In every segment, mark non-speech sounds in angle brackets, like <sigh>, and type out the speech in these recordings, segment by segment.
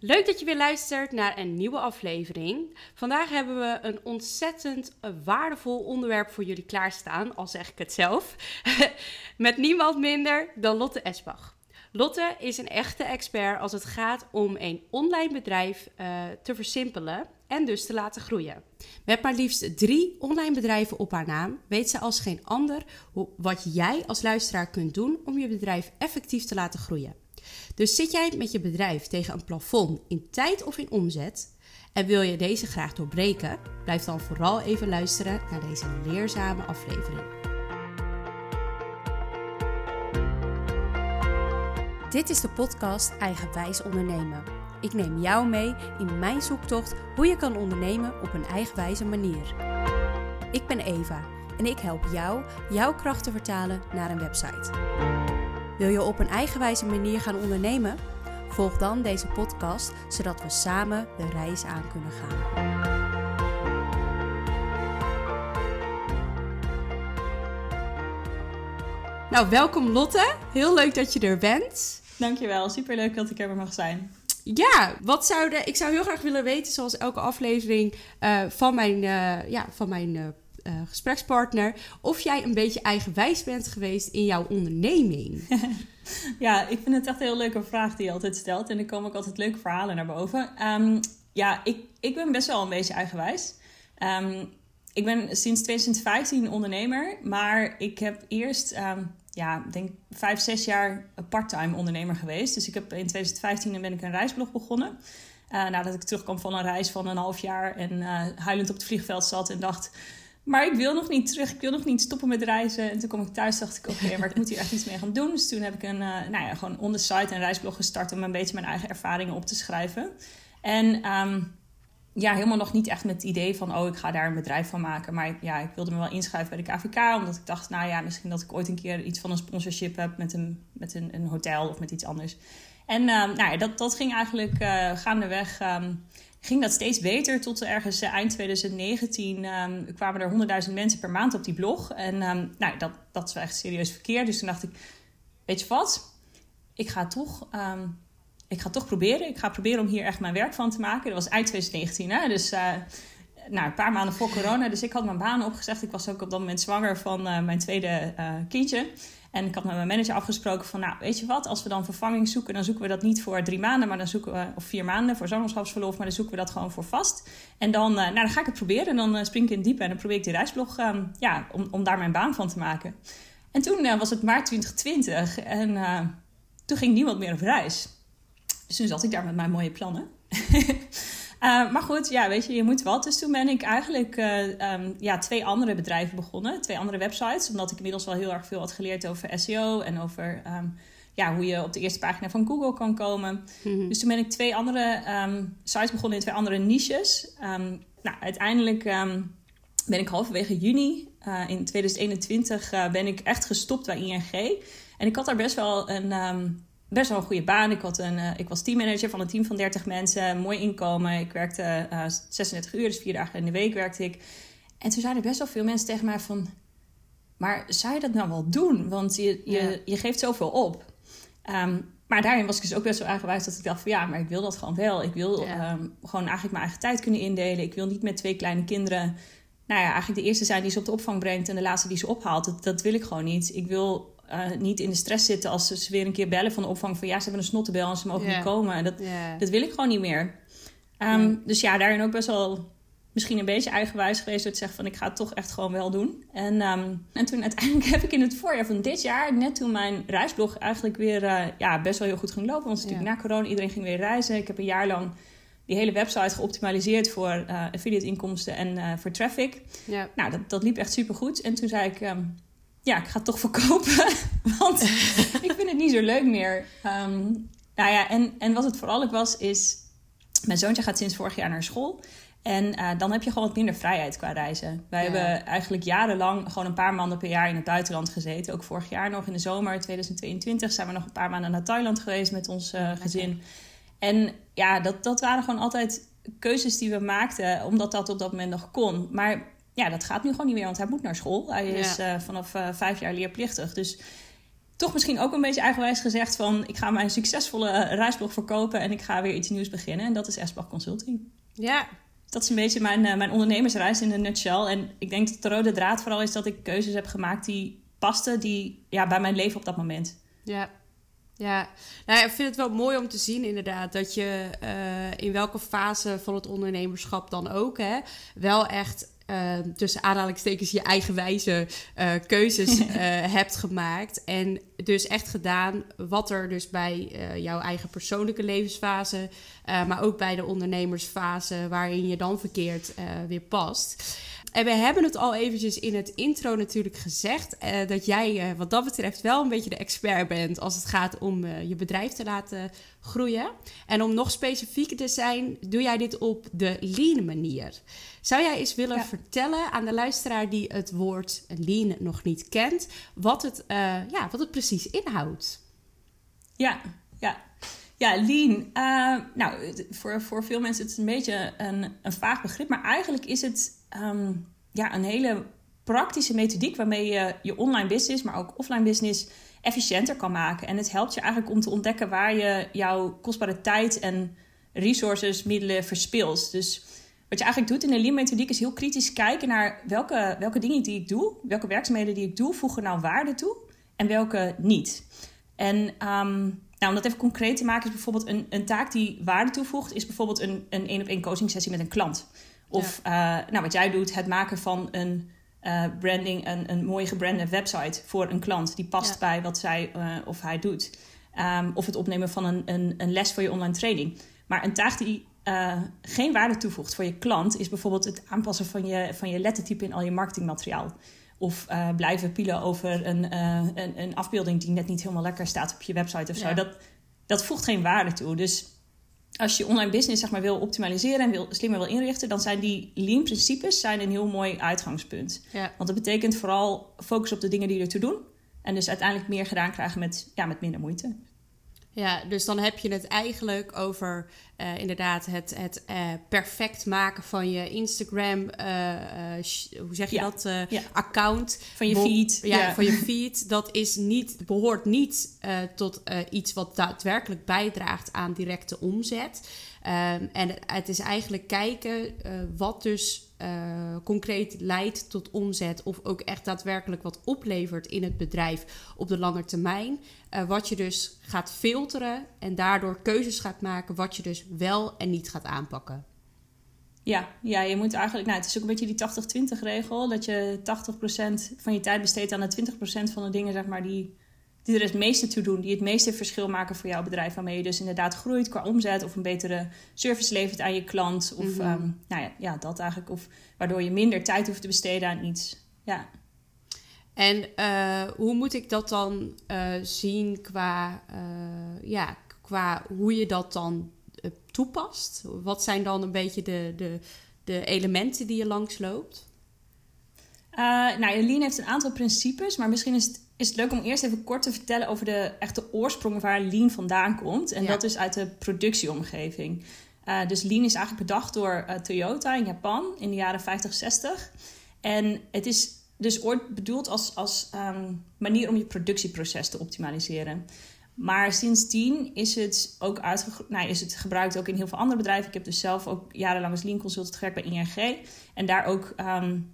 Leuk dat je weer luistert naar een nieuwe aflevering. Vandaag hebben we een ontzettend waardevol onderwerp voor jullie klaarstaan, al zeg ik het zelf. <laughs> Met niemand minder dan Lotte Esbach. Lotte is een echte expert als het gaat om een online bedrijf uh, te versimpelen en dus te laten groeien. Met maar liefst drie online bedrijven op haar naam weet ze als geen ander wat jij als luisteraar kunt doen om je bedrijf effectief te laten groeien. Dus zit jij met je bedrijf tegen een plafond in tijd of in omzet en wil je deze graag doorbreken? Blijf dan vooral even luisteren naar deze leerzame aflevering. Dit is de podcast Eigenwijs Ondernemen. Ik neem jou mee in mijn zoektocht hoe je kan ondernemen op een eigenwijze manier. Ik ben Eva en ik help jou jouw kracht te vertalen naar een website. Wil je op een eigenwijze manier gaan ondernemen? Volg dan deze podcast, zodat we samen de reis aan kunnen gaan. Nou, welkom Lotte. Heel leuk dat je er bent. Dankjewel, superleuk dat ik er mag zijn. Ja, wat zouden, ik zou heel graag willen weten, zoals elke aflevering uh, van mijn, uh, ja, van mijn uh, uh, gesprekspartner. Of jij een beetje eigenwijs bent geweest in jouw onderneming. <laughs> ja, ik vind het echt een heel leuke vraag die je altijd stelt. En er komen ook altijd leuke verhalen naar boven. Um, ja, ik, ik ben best wel een beetje eigenwijs. Um, ik ben sinds 2015 ondernemer. Maar ik heb eerst, um, ja, denk vijf, zes jaar parttime ondernemer geweest. Dus ik heb in 2015 ben ik een reisblog begonnen. Uh, nadat ik terugkwam van een reis van een half jaar en uh, huilend op het vliegveld zat en dacht maar ik wil nog niet terug. Ik wil nog niet stoppen met reizen. En toen kom ik thuis dacht ik, oké, <laughs> maar ik moet hier echt iets mee gaan doen. Dus toen heb ik een, uh, nou ja, gewoon on the site een reisblog gestart om een beetje mijn eigen ervaringen op te schrijven. En um, ja, helemaal nog niet echt met het idee van, oh, ik ga daar een bedrijf van maken. Maar ja, ik wilde me wel inschrijven bij de KVK, omdat ik dacht, nou ja, misschien dat ik ooit een keer iets van een sponsorship heb met een, met een, een hotel of met iets anders. En um, nou ja, dat, dat ging eigenlijk uh, gaandeweg. Um, ging dat steeds beter. Tot ergens eh, eind 2019 um, kwamen er 100.000 mensen per maand op die blog. En um, nou, dat, dat is wel echt serieus verkeerd. Dus toen dacht ik, weet je wat? Ik ga toch... Um, ik ga toch proberen. Ik ga proberen om hier echt mijn werk van te maken. Dat was eind 2019, hè? Dus uh, nou, een paar maanden voor corona. Dus ik had mijn baan opgezegd. Ik was ook op dat moment zwanger van uh, mijn tweede kindje. En ik had met mijn manager afgesproken van, nou, weet je wat, als we dan vervanging zoeken, dan zoeken we dat niet voor drie maanden, maar dan zoeken we, of vier maanden voor zwangerschapsverlof, maar dan zoeken we dat gewoon voor vast. En dan, uh, nou, dan ga ik het proberen en dan uh, spring ik in het diepe en dan probeer ik die reisblog, um, ja, om, om daar mijn baan van te maken. En toen uh, was het maart 2020 en toen ging niemand meer op reis. Dus toen zat ik daar met mijn mooie plannen. <laughs> Uh, maar goed, ja, weet je, je moet wat. Dus toen ben ik eigenlijk uh, um, ja, twee andere bedrijven begonnen. Twee andere websites. Omdat ik inmiddels wel heel erg veel had geleerd over SEO. En over um, ja, hoe je op de eerste pagina van Google kan komen. Mm -hmm. Dus toen ben ik twee andere um, sites begonnen in twee andere niches. nou, uiteindelijk ben ik halverwege juni uh, in 2021 ben ik echt gestopt bij ING. En ik had daar best wel een best wel een goede baan. Ik, had een, uh, ik was teammanager van een team van 30 mensen, mooi inkomen. Ik werkte uh, 36 uur, dus vier dagen in de week werkte ik. En toen zeiden best wel veel mensen tegen mij van... Maar zou je dat nou wel doen? Want je, je, ja. je geeft zoveel op. Um, maar daarin was ik dus ook best wel eigenwijs dat ik dacht van... ja, maar ik wil dat gewoon wel. Ik wil ja. um, gewoon eigenlijk mijn eigen tijd kunnen indelen. Ik wil niet met twee kleine kinderen... nou ja, eigenlijk de eerste zijn die ze op de opvang brengt... en de laatste die ze ophaalt. Dat, dat wil ik gewoon niet. Ik wil uh, niet in de stress zitten als ze weer een keer bellen van de opvang van ja, ze hebben een snottenbel en ze mogen yeah. niet komen. Dat, yeah. dat wil ik gewoon niet meer. Um, yeah. Dus ja, daarin ook best wel misschien een beetje eigenwijs geweest door te zeggen van ik ga het toch echt gewoon wel doen. En, um, en toen uiteindelijk <laughs> heb ik in het voorjaar van dit jaar, net toen mijn reisblog eigenlijk weer uh, ja, best wel heel goed ging lopen. Want natuurlijk na corona, iedereen ging weer reizen. Ik heb een jaar lang die hele website geoptimaliseerd voor uh, affiliate inkomsten en uh, voor traffic. Nou, dat, dat liep echt super goed. En toen zei ik, um, ja, ik ga het toch verkopen. <laughs> Want ik vind het niet zo leuk meer. Um, nou ja, en, en wat het vooral ook was, is... Mijn zoontje gaat sinds vorig jaar naar school. En uh, dan heb je gewoon wat minder vrijheid qua reizen. Wij ja. hebben eigenlijk jarenlang gewoon een paar maanden per jaar in het buitenland gezeten. Ook vorig jaar nog in de zomer 2022 zijn we nog een paar maanden naar Thailand geweest met ons uh, gezin. En ja, dat, dat waren gewoon altijd keuzes die we maakten, omdat dat op dat moment nog kon. Maar ja, dat gaat nu gewoon niet meer, want hij moet naar school. Hij is uh, vanaf uh, vijf jaar leerplichtig. Dus toch misschien ook een beetje eigenwijs gezegd van... ik ga mijn succesvolle reisblog verkopen en ik ga weer iets nieuws beginnen. En dat is Esbach Consulting. Ja. Dat is een beetje mijn, uh, mijn ondernemersreis in een nutshell. En ik denk dat de rode draad vooral is dat ik keuzes heb gemaakt die pasten... die ja, bij mijn leven op dat moment. Ja, ja, nou, ik vind het wel mooi om te zien inderdaad dat je uh, in welke fase van het ondernemerschap dan ook hè, wel echt uh, tussen aanhalingstekens je eigenwijze uh, keuzes uh, <laughs> hebt gemaakt. En dus echt gedaan wat er dus bij jouw eigen persoonlijke levensfase, maar ook bij de ondernemersfase waarin je dan verkeerd weer past. En we hebben het al eventjes in het intro natuurlijk gezegd uh, dat jij uh, wat dat betreft wel een beetje de expert bent als het gaat om uh, je bedrijf te laten groeien. En om nog specifieker te zijn, doe jij dit op de lean manier. Zou jij eens willen ja. vertellen aan de luisteraar die het woord lean nog niet kent, wat het, ja, wat het precies inhoudt? Ja, ja. Ja, lean. nou, voor, voor veel mensen is het een beetje een, een vaag begrip, maar eigenlijk is het um, ja, een hele praktische methodiek waarmee je je online business, maar ook offline business efficiënter kan maken. En het helpt je eigenlijk om te ontdekken waar je jouw kostbare tijd en resources, middelen verspilt. Dus wat je eigenlijk doet in de Lean-methodiek is heel kritisch kijken naar welke, welke dingen die ik doe, welke werkzaamheden die ik doe, voegen nou waarde toe en welke niet. En um, nou, om dat even concreet te maken, is bijvoorbeeld een, een taak die waarde toevoegt, is bijvoorbeeld een één op één coaching sessie met een klant. Of ja. uh, nou, wat jij doet, het maken van een uh, branding, een, een mooie gebrande website voor een klant die past ja. bij wat zij uh, of hij doet. Um, of het opnemen van een, een, een, les voor je online training. Maar een taak die geen waarde toevoegt voor je klant, is bijvoorbeeld het aanpassen van je, van je lettertype in al je marketingmateriaal. Of blijven pielen over een, een, een, afbeelding die net niet helemaal lekker staat op je website of zo. Ja. Dat, dat voegt geen waarde toe. Dus als je online business zeg maar, wil optimaliseren en wil, slimmer wil inrichten, dan zijn die lean principes zijn een heel mooi uitgangspunt. Ja. Want dat betekent vooral focus op de dingen die er toe doen. En dus uiteindelijk meer gedaan krijgen met, ja, met minder moeite. Ja, dus dan heb je het eigenlijk over uh, inderdaad het, het uh, perfect maken van je Instagram, uh, hoe zeg je ja. dat, ja. account. Van je feed. Ja, ja, van je <laughs> feed. Dat is niet, behoort niet tot iets wat daadwerkelijk bijdraagt aan directe omzet. Um, en het is eigenlijk kijken wat dus uh, concreet leidt tot omzet of ook echt daadwerkelijk wat oplevert in het bedrijf op de lange termijn. Uh, wat je dus gaat filteren en daardoor keuzes gaat maken wat je dus wel en niet gaat aanpakken. Ja, ja je moet eigenlijk, nou, het is ook een beetje die 80-20 regel, dat je 80% van je tijd besteedt aan de 20% van de dingen zeg maar, die die er het meeste toe doen, die het meeste verschil maken voor jouw bedrijf, waarmee je dus inderdaad groeit qua omzet of een betere service levert aan je klant. Of mm -hmm. um, nou ja, ja, dat eigenlijk. Of waardoor je minder tijd hoeft te besteden aan iets. Ja. En uh, hoe moet ik dat dan uh, zien qua, uh, ja, qua hoe je dat dan toepast? Wat zijn dan een beetje de, de, de elementen die je langsloopt? nou, Lean heeft een aantal principes, maar misschien is het is het leuk om eerst even kort te vertellen over de echte oorsprong waar Lean vandaan komt. En ja. dat is uit de productieomgeving. Uh, dus Lean is eigenlijk bedacht door uh, Toyota in Japan in de jaren 50, 60. En het is dus ooit bedoeld als, als um, manier om je productieproces te optimaliseren. Maar sindsdien is het ook nou, is het gebruikt ook in heel veel andere bedrijven. Ik heb dus zelf ook jarenlang als Lean Consultant gewerkt bij ING. En daar ook um,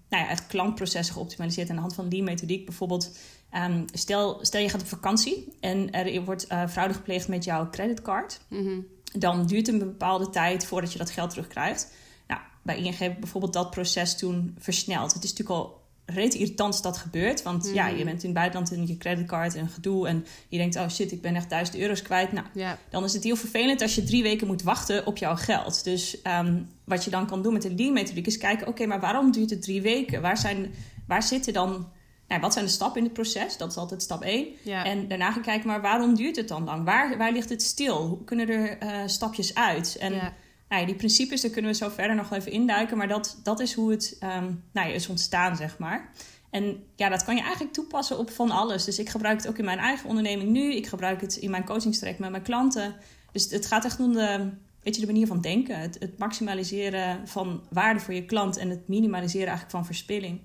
nou ja, echt klantprocessen geoptimaliseerd aan de hand van Lean methodiek. Bijvoorbeeld Um, stel, stel je gaat op vakantie en er wordt uh, fraude gepleegd met jouw creditcard. Mm -hmm. Dan duurt het een bepaalde tijd voordat je dat geld terugkrijgt. Nou, bij ING bijvoorbeeld dat proces toen versneld. Het is natuurlijk al reet irritant als dat gebeurt. Want mm -hmm. ja, je bent in het buitenland en je creditcard en gedoe. En je denkt, oh shit, ik ben echt duizend euro's kwijt. Nou, dan is het heel vervelend als je drie weken moet wachten op jouw geld. Dus um, wat je dan kan doen met de Lean-methodiek is kijken... oké, okay, maar waarom duurt het drie weken? Waar, zijn, waar zitten dan nou, wat zijn de stappen in het proces? Dat is altijd stap 1. Ja. En daarna gaan kijken, maar waarom duurt het dan lang? Waar, waar ligt het stil? Hoe kunnen er uh, stapjes uit? En ja. Nou ja, die principes, daar kunnen we zo verder nog even induiken. Maar dat, dat is hoe het um, nou ja, is ontstaan, zeg maar. En ja, dat kan je eigenlijk toepassen op van alles. Dus ik gebruik het ook in mijn eigen onderneming nu. Ik gebruik het in mijn coachingstrek met mijn klanten. Dus het gaat echt om de, weet je, de manier van denken. Het, het maximaliseren van waarde voor je klant en het minimaliseren eigenlijk van verspilling.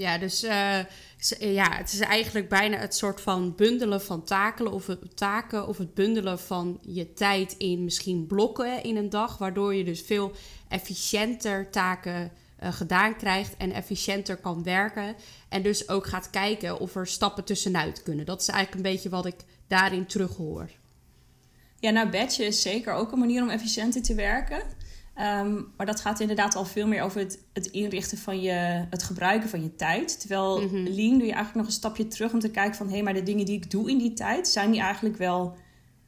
Ja, dus uh, ja, het is eigenlijk bijna het soort van bundelen van taken of het, taken of het bundelen van je tijd in misschien blokken in een dag, waardoor je dus veel efficiënter taken uh, gedaan krijgt en efficiënter kan werken. En dus ook gaat kijken of er stappen tussenuit kunnen. Dat is eigenlijk een beetje wat ik daarin terughoor. Ja, nou, batchen is zeker ook een manier om efficiënter te werken. Um, maar dat gaat inderdaad al veel meer over het, het, inrichten van je, het gebruiken van je tijd. Terwijl mm Lean doe je eigenlijk nog een stapje terug om te kijken van... hé, hey, maar de dingen die ik doe in die tijd, zijn die eigenlijk wel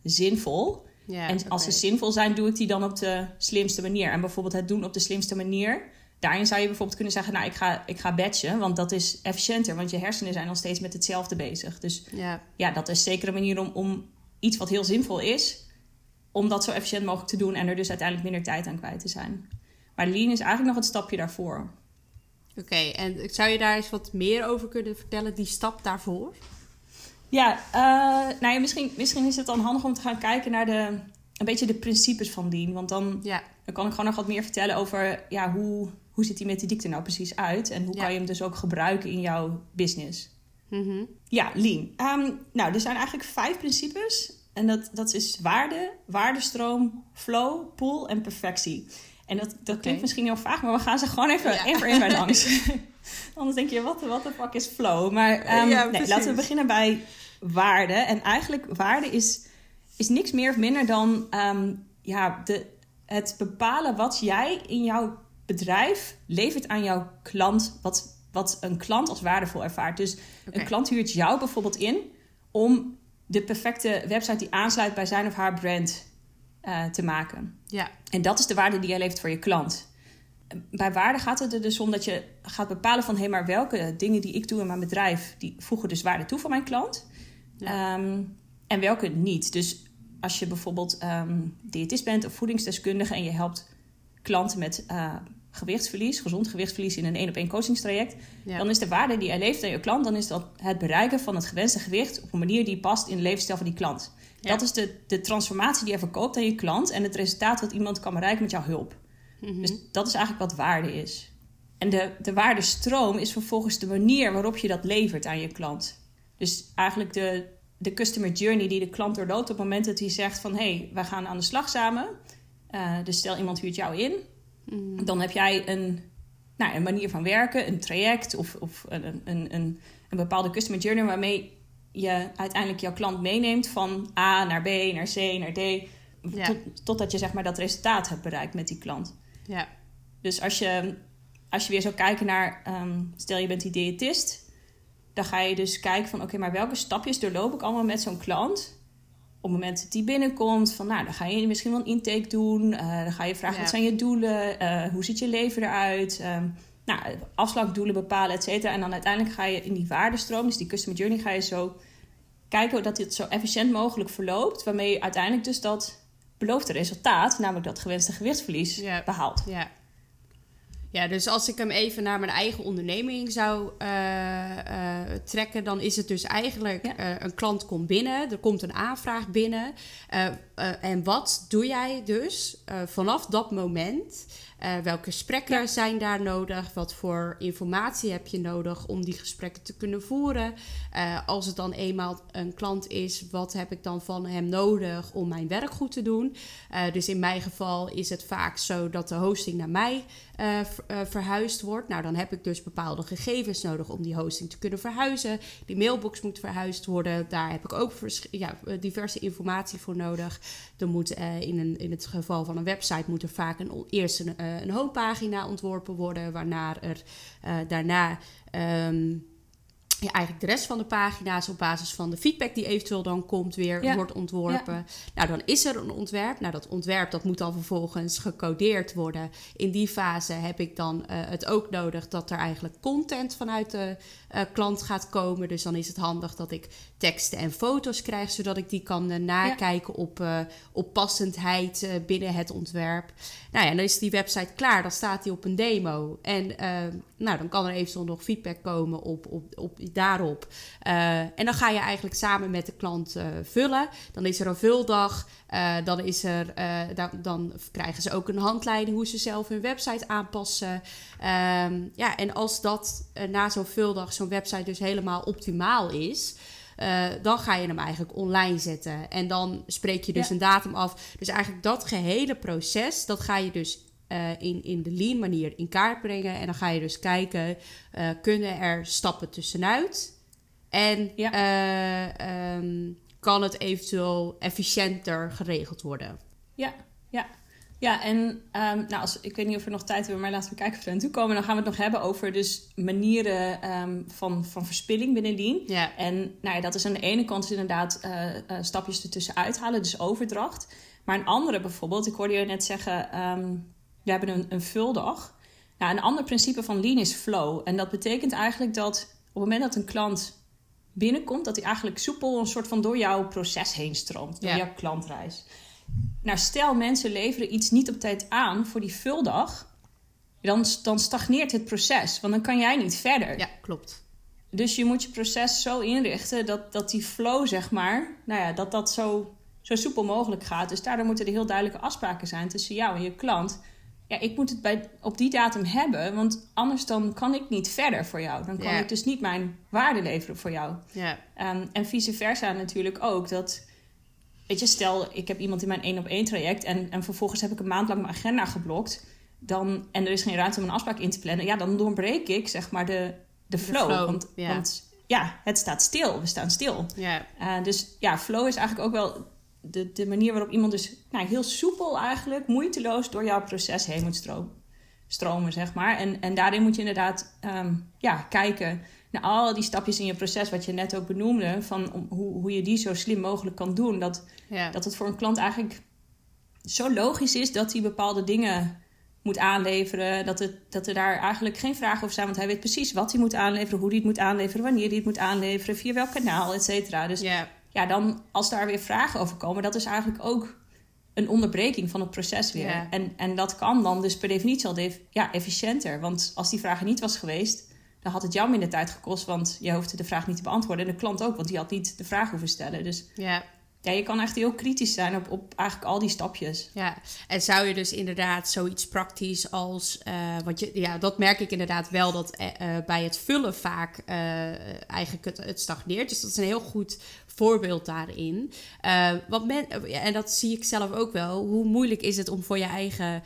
zinvol? En als ze zinvol zijn, doe ik die dan op de slimste manier. En bijvoorbeeld het doen op de slimste manier... Daarin zou je bijvoorbeeld kunnen zeggen, nou, ik ga, ik ga batchen, want dat is efficiënter. Want je hersenen zijn nog steeds met hetzelfde bezig. Dus ja, ja dat is zeker een manier om, om iets wat heel zinvol is om dat zo efficiënt mogelijk te doen en er dus uiteindelijk minder tijd aan kwijt te zijn. Maar lean is eigenlijk nog het stapje daarvoor. Oké, en zou je daar eens wat meer over kunnen vertellen, die stap daarvoor? Ja, uh, nou ja, misschien, misschien is het dan handig om te gaan kijken naar de, een beetje de principes van lean. Want dan, ja. dan kan ik gewoon nog wat meer vertellen over ja, hoe, hoe ziet die methodiek er nou precies uit en hoe kan je hem dus ook gebruiken in jouw business. Mm Ja, lean. Um, nou, er zijn eigenlijk vijf principes en dat, dat is waarde, waardestroom, flow, pool en perfectie. En dat, dat klinkt misschien heel vaag, maar we gaan ze gewoon even één voor één bij langs. Anders denk je, wat de fuck is flow? Maar um, nee, laten we beginnen bij waarde. En eigenlijk waarde is, is niks meer of minder dan ehm, ja, de, het bepalen wat jij in jouw bedrijf levert aan jouw klant. Wat, wat een klant als waardevol ervaart. Dus een klant huurt jou bijvoorbeeld in om de perfecte website die aansluit bij zijn of haar brand uh, te maken. Ja. En dat is de waarde die jij levert voor je klant. Bij waarde gaat het er dus om dat je gaat bepalen van... hé, hey, maar welke dingen die ik doe in mijn bedrijf... die voegen dus waarde toe voor mijn klant. Ja. Um, en welke niet. Dus als je bijvoorbeeld um, diëtist bent of voedingsdeskundige... en je helpt klanten met uh, gewichtsverlies, gezond gewichtsverlies in een één op één coachingstraject, dan is de waarde die jij levert aan je klant, dan is dat het bereiken van het gewenste gewicht op een manier die past in de levensstijl van die klant. Dat is de, de transformatie die je verkoopt aan je klant en het resultaat wat iemand kan bereiken met jouw hulp. Mhm. Dus dat is eigenlijk wat waarde is. En de, de waardestroom is vervolgens de manier waarop je dat levert aan je klant. Dus eigenlijk de, de customer journey die de klant doorloopt op het moment dat hij zegt van... hé, hey, wij gaan aan de slag samen. Uh, dus stel iemand huurt jou in Mm. Dan heb jij een, nou, een manier van werken, een traject of, of een, een, een, een bepaalde customer journey waarmee je uiteindelijk jouw klant meeneemt van A naar B, naar C, naar D. Tot, totdat je zeg maar dat resultaat hebt bereikt met die klant. Ja. Dus als je, als je weer zou kijken naar, ehm, stel je bent die diëtist, dan ga je dus kijken van oké, maar welke stapjes doorloop ik allemaal met zo'n klant? Op het moment dat die binnenkomt, van nou, dan ga je misschien wel een intake doen. Uh, dan ga je vragen, wat zijn je doelen? Uh, hoe ziet je leven eruit? Uh, nou, afslagdoelen bepalen, et cetera. En dan uiteindelijk ga je in die waardestroom, dus die customer journey, ga je zo kijken dat dit zo efficiënt mogelijk verloopt. Waarmee je uiteindelijk dus dat beloofde resultaat, namelijk dat gewenste gewichtsverlies, behaalt. Ja. Ja, dus als ik hem even naar mijn eigen onderneming zou uh, uh, trekken, dan is het dus eigenlijk uh, een klant komt binnen, er komt een aanvraag binnen. en wat doe jij dus vanaf dat moment? Uh, welke gesprekken zijn daar nodig? Wat voor informatie heb je nodig om die gesprekken te kunnen voeren? Uh, als het dan eenmaal een klant is, wat heb ik dan van hem nodig om mijn werk goed te doen? Uh, dus in mijn geval is het vaak zo dat de hosting naar mij verhuisd wordt. Nou, dan heb ik dus bepaalde gegevens nodig om die hosting te kunnen verhuizen. Die mailbox moet verhuisd worden. Daar heb ik ook ja, diverse informatie voor nodig. Er moet in, een, in het geval van een website moet er vaak een, eerst een een homepagina ontworpen worden, waarna er uh, daarna um, ja, eigenlijk de rest van de pagina's op basis van de feedback die eventueel dan komt weer wordt ontworpen. Nou, dan is er een ontwerp. Nou, dat ontwerp dat moet dan vervolgens gecodeerd worden. In die fase heb ik dan uh, het ook nodig dat er eigenlijk content vanuit de uh, klant gaat komen. Dus dan is het handig dat ik teksten en foto's krijg, zodat ik die kan uh, nakijken op, op passendheid binnen het ontwerp. Nou ja, dan is die website klaar. Dan staat die op een demo. En nou, dan kan er eventueel nog feedback komen op, op, op daarop. Uh, en dan ga je eigenlijk samen met de klant uh, vullen. Dan is er een vuldag. Uh, dan, is er, dan, dan, krijgen ze ook een handleiding hoe ze zelf hun website aanpassen. Um, ja, en als dat na zo'n vuldag, zo'n website dus helemaal optimaal is. Uh, dan ga je hem eigenlijk online zetten. En dan spreek je dus een datum af. Dus eigenlijk dat gehele proces, dat ga je dus uh, in, in de lean manier in kaart brengen. En dan ga je dus kijken, uh, kunnen er stappen tussenuit? En ja. um, kan het eventueel efficiënter geregeld worden? Ja, ja. Ja, en um, nou, als, ik weet niet of we nog tijd hebben, maar laten we kijken of we er toe komen. Dan gaan we het nog hebben over dus manieren um, van, van verspilling binnen Lean. Ja. En nou ja, dat is aan de ene kant inderdaad uh, uh, stapjes ertussen uithalen, dus overdracht. Maar een andere bijvoorbeeld, ik hoorde je net zeggen, um, we hebben een, een vuldag. Nou, een ander principe van Lean is flow. En dat betekent eigenlijk dat op het moment dat een klant binnenkomt, dat hij eigenlijk soepel een soort van door jouw proces heen stroomt, door ja. jouw klantreis. Nou, stel mensen leveren iets niet op tijd aan voor die vuldag, dan, dan stagneert het proces, want dan kan jij niet verder. Ja, klopt. Dus je moet je proces zo inrichten dat, dat die flow, zeg maar, nou ja, dat dat zo, zo soepel mogelijk gaat. Dus daardoor moeten er heel duidelijke afspraken zijn tussen jou en je klant. Ja, ik moet het bij, op die datum hebben, want anders dan kan ik niet verder voor jou. Dan kan ik dus niet mijn waarde leveren voor jou. Ja, Um, en vice versa natuurlijk ook. Dat, weet je, stel ik heb iemand in mijn één op één traject en, en vervolgens heb ik een maand lang mijn agenda geblokt. Dan, en er is geen ruimte om een afspraak in te plannen. Ja, dan doorbreek ik zeg maar de, de flow. flow, want, ja. want ja, het staat stil. We staan stil. ja, Uh, dus ja, flow is eigenlijk ook wel de, de manier waarop iemand dus nou, heel soepel eigenlijk, moeiteloos door jouw proces heen moet stromen, stromen zeg maar. En, en daarin moet je inderdaad ehm, ja, kijken naar al die stapjes in je proces, wat je net ook benoemde, van om, hoe, hoe je die zo slim mogelijk kan doen. Dat, ja. dat het voor een klant eigenlijk zo logisch is dat hij bepaalde dingen moet aanleveren. Dat, het, dat er daar eigenlijk geen vragen over zijn. Want hij weet precies wat hij moet aanleveren, hoe hij het moet aanleveren, wanneer hij het moet aanleveren, via welk kanaal, et cetera. Dus ja. Ja, dan als daar weer vragen over komen, dat is eigenlijk ook een onderbreking van het proces weer. Ja. En, en dat kan dan dus per definitie al def- ja, efficiënter. Want als die vraag er niet was geweest, dan had het jou minder tijd gekost, want je hoefde de vraag niet te beantwoorden. En de klant ook, want die had niet de vraag hoeven stellen. Dus ja. Ja, je kan echt heel kritisch zijn op, op eigenlijk al die stapjes. Ja, en zou je dus inderdaad zoiets praktisch als, eh want je, ja, dat merk ik inderdaad wel dat eh, eh, bij het vullen vaak eigenlijk het, het stagneert. Dus dat is een heel goed voorbeeld daarin. Want men, en dat zie ik zelf ook wel. Hoe moeilijk is het om voor je eigen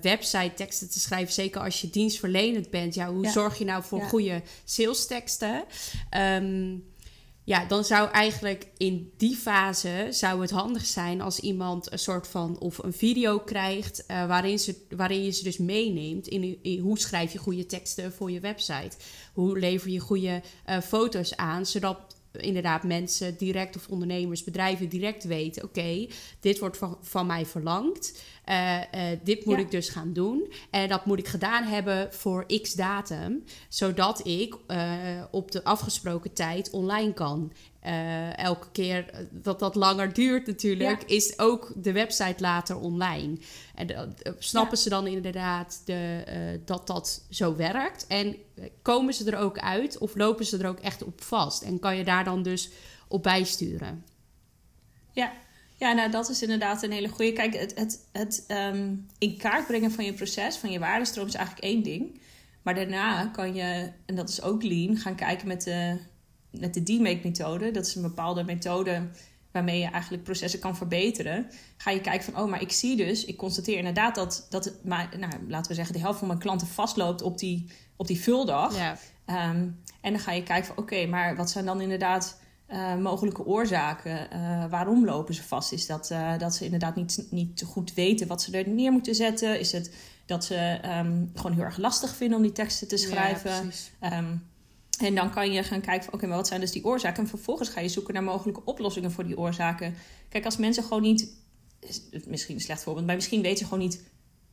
website teksten te schrijven, zeker als je dienstverlenend bent? Ja, hoe Ja. zorg je nou voor Ja. goede sales teksten? Ehm, ja, dan zou eigenlijk in die fase zou het handig zijn als iemand een soort van of een video krijgt eh, waarin, ze, waarin je ze dus meeneemt in, hoe schrijf je goede teksten voor je website, hoe lever je goede eh, foto's aan, zodat inderdaad mensen direct of ondernemers, bedrijven direct weten: oké, dit wordt van, van mij verlangd. Eh, eh, dit moet Ja. ik dus gaan doen. En dat moet ik gedaan hebben voor x datum, zodat ik eh, op de afgesproken tijd online kan. Eh, elke keer dat dat langer duurt natuurlijk, is ook de website later online. En eh, snappen ze dan inderdaad de, eh, dat dat zo werkt? En eh, komen ze er ook uit of lopen ze er ook echt op vast? En kan je daar dan dus op bijsturen? Ja, ja nou, dat is inderdaad een hele goede. Kijk, het, het, het ehm, in kaart brengen van je proces, van je waardestroom, is eigenlijk één ding. Maar daarna kan je, en dat is ook lean, gaan kijken met de, met de D-Make-methode. Dat is een bepaalde methode waarmee je eigenlijk processen kan verbeteren. Ga je kijken van, oh, maar ik zie dus, ik constateer inderdaad dat, dat maar, nou, laten we zeggen, de helft van mijn klanten vastloopt op die, op die vuldag. Ja, Ehm, en dan ga je kijken van oké, maar wat zijn dan inderdaad eh, mogelijke oorzaken? Eh, waarom lopen ze vast? Is dat, eh, dat ze inderdaad niet, niet goed weten wat ze er neer moeten zetten? Is het dat ze ehm, gewoon heel erg lastig vinden om die teksten te schrijven? Ja. Ehm, en dan kan je gaan kijken van oké, maar wat zijn dus die oorzaken? En vervolgens ga je zoeken naar mogelijke oplossingen voor die oorzaken. Kijk, als mensen gewoon niet, is misschien een slecht voorbeeld, maar misschien weten ze gewoon niet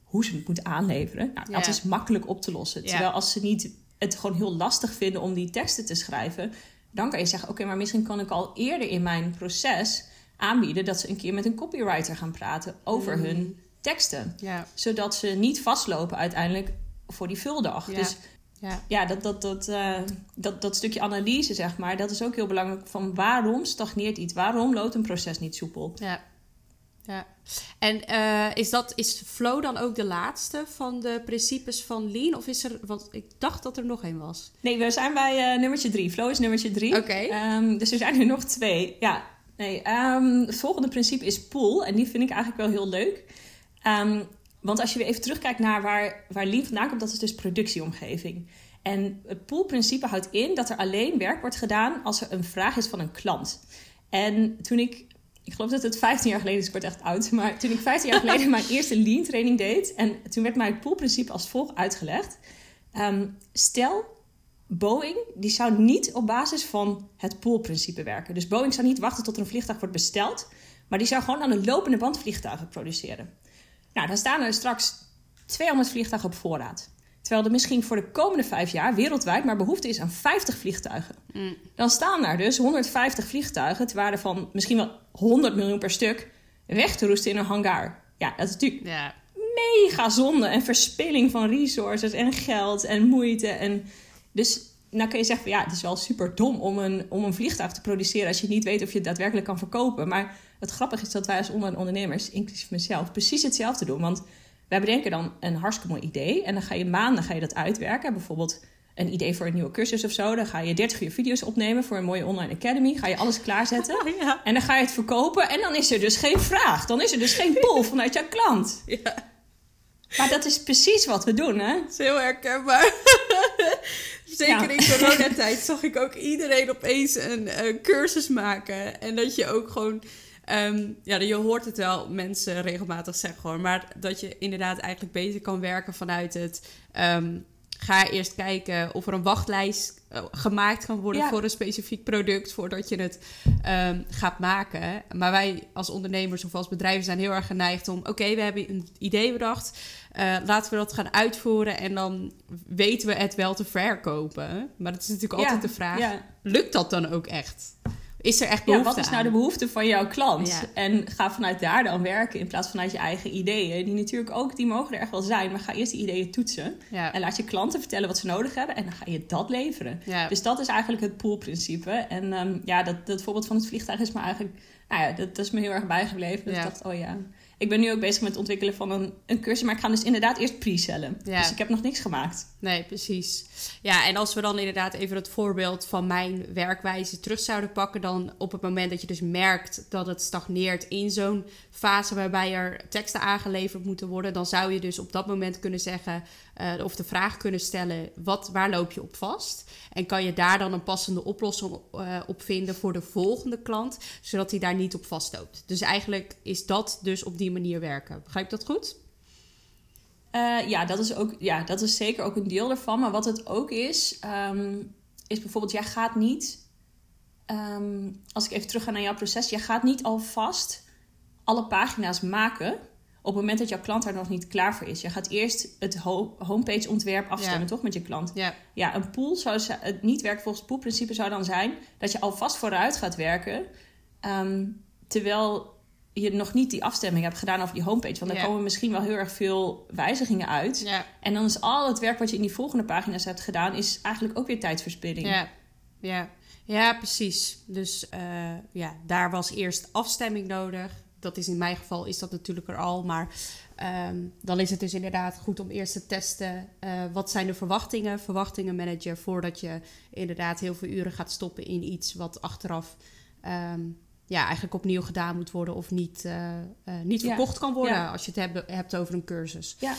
hoe ze het moeten aanleveren. Nou, dat is makkelijk op te lossen. Ja. Terwijl als ze niet het gewoon heel lastig vinden om die teksten te schrijven, dan kan je zeggen: Oké, maar misschien kan ik al eerder in mijn proces aanbieden dat ze een keer met een copywriter gaan praten over Mm. hun teksten. Ja, Zodat ze niet vastlopen uiteindelijk voor die vuldag. Ja. Dus ja. ja, dat, dat, dat, uh, dat, dat stukje analyse, zeg maar, dat is ook heel belangrijk. Van waarom stagneert iets? Waarom loopt een proces niet soepel? Ja. Ja, en uh, is, dat, is flow dan ook de laatste van de principes van Lean? Of is er, want ik dacht dat er nog één was. Nee, we zijn bij uh, nummertje drie. Flow is nummertje drie. Oké. Um, dus er zijn er nog twee. Ja, nee. Um, het volgende principe is pool. En die vind ik eigenlijk wel heel leuk. Um, want als je weer even terugkijkt naar waar, waar Lean vandaan komt, dat is dus productieomgeving. En het poolprincipe houdt in dat er alleen werk wordt gedaan als er een vraag is van een klant. En toen ik, ik geloof dat het 15 jaar geleden is, ik word echt oud, maar toen ik 15 jaar geleden <laughs> mijn eerste Lean training deed, en toen werd mij het poolprincipe als volgt uitgelegd. Um, stel, Boeing die zou niet op basis van het poolprincipe werken. Dus Boeing zou niet wachten tot er een vliegtuig wordt besteld, maar die zou gewoon aan een lopende band vliegtuigen produceren. Nou, dan staan er straks 200 vliegtuigen op voorraad. Terwijl er misschien voor de komende vijf jaar wereldwijd maar behoefte is aan 50 vliegtuigen. Mm. Dan staan daar dus 150 vliegtuigen, te waarde van misschien wel 100 miljoen per stuk, weg te roesten in een hangar. Ja, dat is natuurlijk ja. mega zonde en verspilling van resources en geld en moeite. En dus nou kun je zeggen van ja, het is wel super dom om een, om een vliegtuig te produceren als je niet weet of je het daadwerkelijk kan verkopen. Maar het grappige is dat wij als ondernemers, inclusief mezelf, precies hetzelfde doen. Want wij bedenken dan een hartstikke mooi idee en dan ga je maanden ga je dat uitwerken. Bijvoorbeeld een idee voor een nieuwe cursus of zo. Dan ga je 30 uur video's opnemen voor een mooie online academy. Ga je alles klaarzetten. <laughs> Ja. En dan ga je het verkopen. En dan is er dus geen vraag. Dan is er dus geen pull <laughs> vanuit jouw klant. Ja. Maar dat is precies wat we doen, hè? Dat is heel herkenbaar. <laughs> Zeker in coronatijd zag ik ook iedereen opeens een, een cursus maken. En dat je ook gewoon Um, ja, je hoort het wel mensen regelmatig zeggen hoor. Maar dat je inderdaad eigenlijk beter kan werken vanuit het. Um, ga eerst kijken of er een wachtlijst uh, gemaakt kan worden voor een specifiek product voordat je het um, gaat maken. Maar wij als ondernemers of als bedrijven zijn heel erg geneigd om: oké, we hebben een idee bedacht, uh, laten we dat gaan uitvoeren en dan weten we het wel te verkopen. Maar dat is natuurlijk altijd de vraag: lukt dat dan ook echt? Is er echt behoefte ja, wat is nou de behoefte van jouw klant? En ga vanuit daar dan werken in plaats vanuit je eigen ideeën. Die natuurlijk ook, die mogen er echt wel zijn. Maar ga eerst die ideeën toetsen. En laat je klanten vertellen wat ze nodig hebben. En dan ga je dat leveren. Dus dat is eigenlijk het poolprincipe. En um, ja, dat, dat voorbeeld van het vliegtuig is me eigenlijk... Nou ja, dat, dat is me heel erg bijgebleven. Dus ik dacht, oh ja ik ben nu ook bezig met het ontwikkelen van een, een cursus, maar ik ga dus inderdaad eerst pre-sellen. Dus ik heb nog niks gemaakt. Nee, precies. Ja, en als we dan inderdaad even het voorbeeld van mijn werkwijze terug zouden pakken, dan op het moment dat je dus merkt dat het stagneert in zo'n fase waarbij er teksten aangeleverd moeten worden, dan zou je dus op dat moment kunnen zeggen uh, of de vraag kunnen stellen: wat, waar loop je op vast? En kan je daar dan een passende oplossing uh, op vinden voor de volgende klant, zodat hij daar niet op vastloopt. Dus eigenlijk is dat dus op die manier werken. Begrijp je dat goed? Uh, ja, dat is ook, ja, dat is zeker ook een deel ervan. Maar wat het ook is, um, is bijvoorbeeld, jij gaat niet. Um, als ik even terug ga naar jouw proces, jij gaat niet alvast alle pagina's maken op het moment dat jouw klant daar nog niet klaar voor is. Je gaat eerst het homepage ontwerp afstemmen, toch, met je klant? Ja. ja, een pool zou het niet werken volgens het poolprincipe zou dan zijn dat je alvast vooruit gaat werken, um, terwijl je nog niet die afstemming hebt gedaan over die homepage. Want daar komen misschien wel heel erg veel wijzigingen uit. Ja. En dan is al het werk wat je in die volgende pagina's hebt gedaan, is eigenlijk ook weer tijdverspilling. Ja, ja. ja precies. Dus uh, ja, daar was eerst afstemming nodig dat is in mijn geval is dat natuurlijk er al. Maar um, dan is het dus inderdaad goed om eerst te testen. Uh, wat zijn de verwachtingen? Verwachtingen managen voordat je inderdaad heel veel uren gaat stoppen in iets wat achteraf um, ja, eigenlijk opnieuw gedaan moet worden of niet, uh, uh, niet verkocht kan worden ja. als je het hebt, hebt over een cursus. Ja.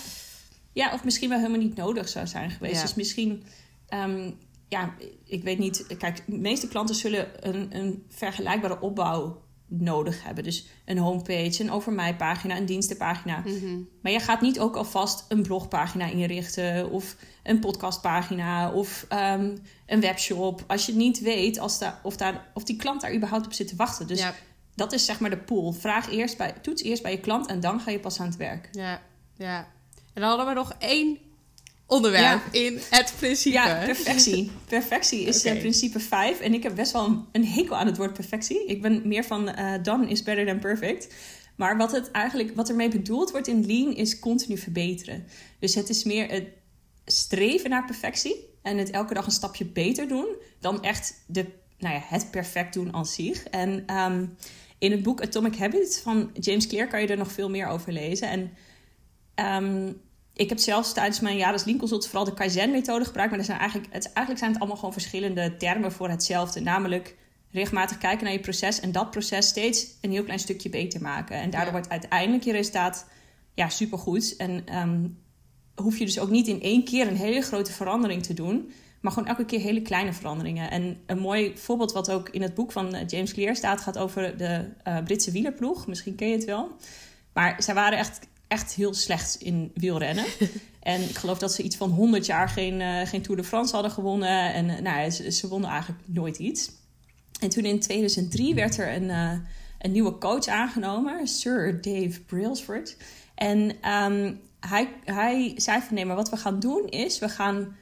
ja, of misschien wel helemaal niet nodig zou zijn geweest. Ja. Dus misschien. Um, ja, ik weet niet. Kijk, de meeste klanten zullen een, een vergelijkbare opbouw nodig hebben. Dus een homepage, een over mij pagina, een dienstenpagina. Mm Maar je gaat niet ook alvast een blogpagina inrichten of een podcastpagina of um, een webshop. Als je niet weet als daar, of, daar, of die klant daar überhaupt op zit te wachten. Dus ja. dat is zeg maar de pool. Vraag eerst bij, toets eerst bij je klant en dan ga je pas aan het werk. Ja, ja. En dan hadden we nog één onderwerp in het principe. Ja, perfectie. Perfectie is okay. uh, principe 5. En ik heb best wel een, een, hekel aan het woord perfectie. Ik ben meer van uh, done is better than perfect. Maar wat, het eigenlijk, wat ermee bedoeld wordt in Lean is continu verbeteren. Dus het is meer het, streven naar perfectie en het elke dag een stapje beter doen dan echt de, nou ja, het perfect doen als zich. En ehm, in het boek Atomic Habits van James Clear kan je er nog veel meer over lezen. En ehm, ik heb zelfs tijdens mijn jaar als Lean Consult vooral de Kaizen-methode gebruikt. Maar er zijn eigenlijk, het, eigenlijk zijn het allemaal gewoon verschillende termen voor hetzelfde. Namelijk regelmatig kijken naar je proces en dat proces steeds een heel klein stukje beter maken. En daardoor wordt uiteindelijk je resultaat ja, supergoed. En um, hoef je dus ook niet in één keer een hele grote verandering te doen. Maar gewoon elke keer hele kleine veranderingen. En een mooi voorbeeld wat ook in het boek van eh, James Clear staat... gaat over de uh, Britse wielerploeg. Misschien ken je het wel. Maar zij waren echt, echt heel slecht in wielrennen. <laughs> en ik geloof dat ze iets van 100 jaar geen, uh, geen Tour de France hadden gewonnen. En uh, nou, ze, ze, wonnen eigenlijk nooit iets. En toen in 2003 werd er een, een nieuwe coach aangenomen. Sir Dave Brailsford. En um, hij, hij zei van nee, maar wat we gaan doen is... we gaan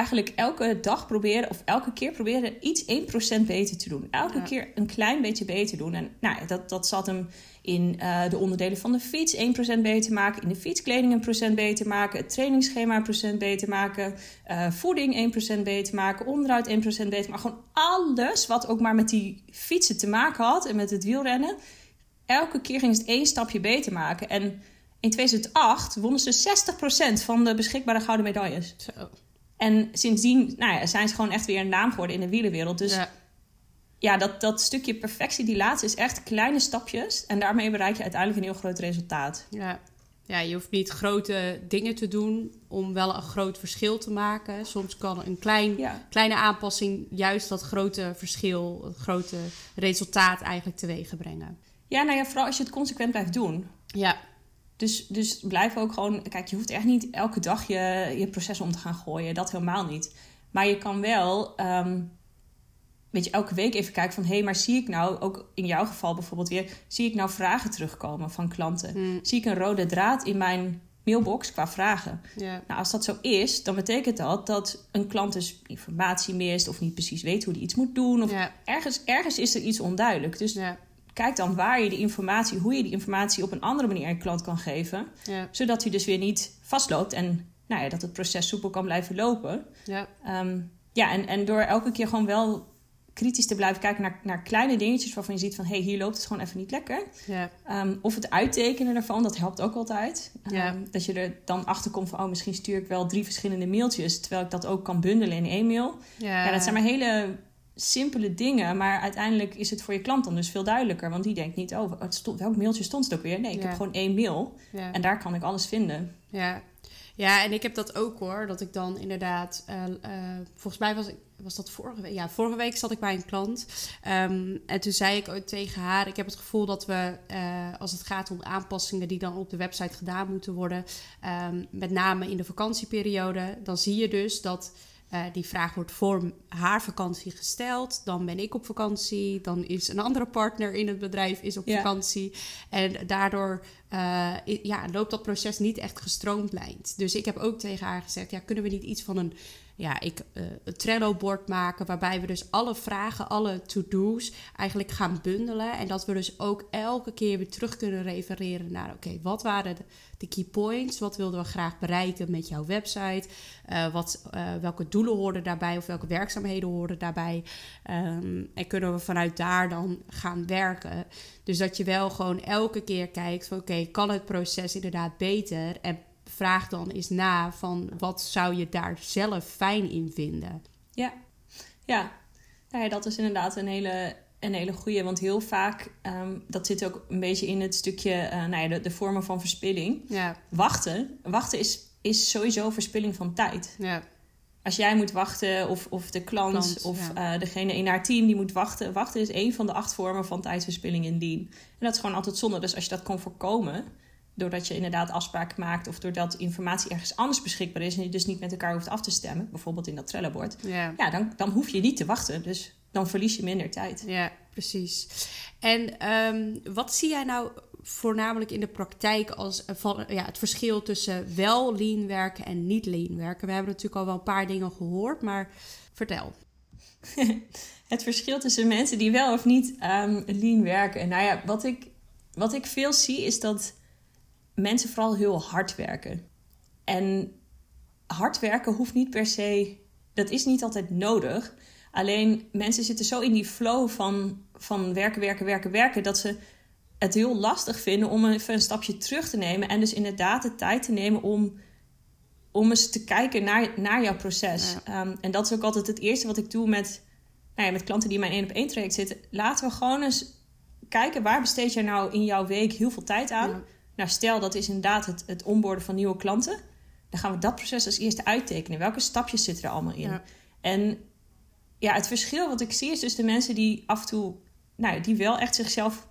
eigenlijk elke dag proberen, of elke keer proberen iets 1% beter te doen. Elke ja. keer een klein beetje beter doen. En nou, dat, dat zat hem in uh, de onderdelen van de fiets 1% beter maken, in de fietskleding een procent beter maken, het trainingsschema een procent beter maken, uh, voeding 1% beter maken, onderhoud 1% beter maken. Gewoon alles wat ook maar met die fietsen te maken had en met het wielrennen. Elke keer ging het één stapje beter maken. En in 2008 wonnen ze 60% van de beschikbare gouden medailles. Zo. En sindsdien nou ja, zijn ze gewoon echt weer een naam geworden in de wielenwereld. Dus ja, ja dat, dat stukje perfectie, die laatste, is echt kleine stapjes. En daarmee bereik je uiteindelijk een heel groot resultaat. Ja. ja, je hoeft niet grote dingen te doen om wel een groot verschil te maken. Soms kan een klein, ja. kleine aanpassing juist dat grote verschil, het grote resultaat eigenlijk teweeg brengen. Ja, nou ja, vooral als je het consequent blijft doen. Ja, dus, dus blijf ook gewoon. Kijk, je hoeft echt niet elke dag je, je proces om te gaan gooien. Dat helemaal niet. Maar je kan wel. Um, weet je, elke week even kijken van... hé, hey, maar zie ik nou, ook in jouw geval bijvoorbeeld weer... zie ik nou vragen terugkomen van klanten? Hmm. Zie ik een rode draad in mijn mailbox qua vragen? Nou, als dat zo is, dan betekent dat dat een klant dus informatie mist... of niet precies weet hoe hij iets moet doen. Of ergens, ergens is er iets onduidelijk. Dus Ja, kijk dan waar je die informatie... hoe je die informatie op een andere manier aan je klant kan geven... ja, zodat hij dus weer niet vastloopt... en nou ja, dat het proces soepel kan blijven lopen... ja, Ehm, ja, en, en door elke keer gewoon wel kritisch te blijven kijken naar, naar kleine dingetjes waarvan je ziet van hé, hey, hier loopt het gewoon even niet lekker. ja, Ehm, of het uittekenen ervan, dat helpt ook altijd. Ehm, Ja. Dat je er dan achter komt van oh, misschien stuur ik wel drie verschillende mailtjes, terwijl ik dat ook kan bundelen in één mail. ja. Ja, dat zijn maar hele simpele dingen, maar uiteindelijk is het voor je klant dan dus veel duidelijker. Want die denkt niet, oh, het stond, welk mailtje stond het ook weer? Nee, ik Ja. heb gewoon één mail ja. en daar kan ik alles vinden. Ja. ja, en ik heb dat ook hoor. Dat ik dan inderdaad. eh, eh, volgens mij was, ik, was dat vorige week. Ja, vorige week zat ik bij een klant. Ehm, en toen zei ik ook tegen haar: Ik heb het gevoel dat we, eh, als het gaat om aanpassingen die dan op de website gedaan moeten worden, ehm, met name in de vakantieperiode, dan zie je dus dat. Eh, die vraag wordt voor haar vakantie gesteld. Dan ben ik op vakantie. Dan is een andere partner in het bedrijf is op Ja. vakantie. En daardoor eh, ja, loopt dat proces niet echt gestroomlijnd. Dus ik heb ook tegen haar gezegd: ja, kunnen we niet iets van een, ja, ik, eh, een Trello-bord maken. Waarbij we dus alle vragen, alle to-do's eigenlijk gaan bundelen. En dat we dus ook elke keer weer terug kunnen refereren naar: oké, wat waren de, de key points? Wat wilden we graag bereiken met jouw website? Eh, wat, eh, welke doelen hoorden daarbij of welke werkzaamheden hoorden daarbij? Ehm, en kunnen we vanuit daar dan gaan werken? Dus dat je wel gewoon elke keer kijkt van oké, kan het proces inderdaad beter? En vraag dan eens na van wat zou je daar zelf fijn in vinden? Ja, ja. Nou ja dat is inderdaad een hele, een hele goeie. Want heel vaak, ehm, dat zit ook een beetje in het stukje, eh, nou ja, de, de vormen van verspilling. Ja, Wachten, wachten is, is sowieso verspilling van tijd. ja, Als jij moet wachten, of, of de klant, Klant, of ja. eh, degene in haar team die moet wachten. Wachten is een van de acht vormen van tijdverspilling in Lean. En dat is gewoon altijd zonde. Dus als je dat kan voorkomen, doordat je inderdaad afspraken maakt... of doordat informatie ergens anders beschikbaar is... en je dus niet met elkaar hoeft af te stemmen, bijvoorbeeld in dat Trello-bord... ja. ja, dan, dan hoef je niet te wachten. Dus dan verlies je minder tijd. Ja, precies. En ehm, wat zie jij nou voornamelijk in de praktijk als van, ja, het verschil tussen wel lean werken en niet lean werken? We hebben natuurlijk al wel een paar dingen gehoord, maar vertel. <laughs> Het verschil tussen mensen die wel of niet ehm, lean werken. Nou ja, wat ik, wat ik veel zie is dat mensen vooral heel hard werken. En hard werken hoeft niet per se, dat is niet altijd nodig. Alleen mensen zitten zo in die flow van, van werken, werken, werken, werken, dat ze het heel lastig vinden om even een stapje terug te nemen. En dus inderdaad de tijd te nemen om, om eens te kijken naar, naar jouw proces. Ehm, en dat is ook altijd het eerste wat ik doe met, nou ja, met klanten die in mijn één op één traject zitten. Laten we gewoon eens kijken waar besteed jij nou in jouw week heel veel tijd aan. Nou, stel dat is inderdaad het, het onboorden van nieuwe klanten. Dan gaan we dat proces als eerste uittekenen. Welke stapjes zitten er allemaal in? En ja, het verschil wat ik zie is dus de mensen die af en toe, nou, die wel echt zichzelf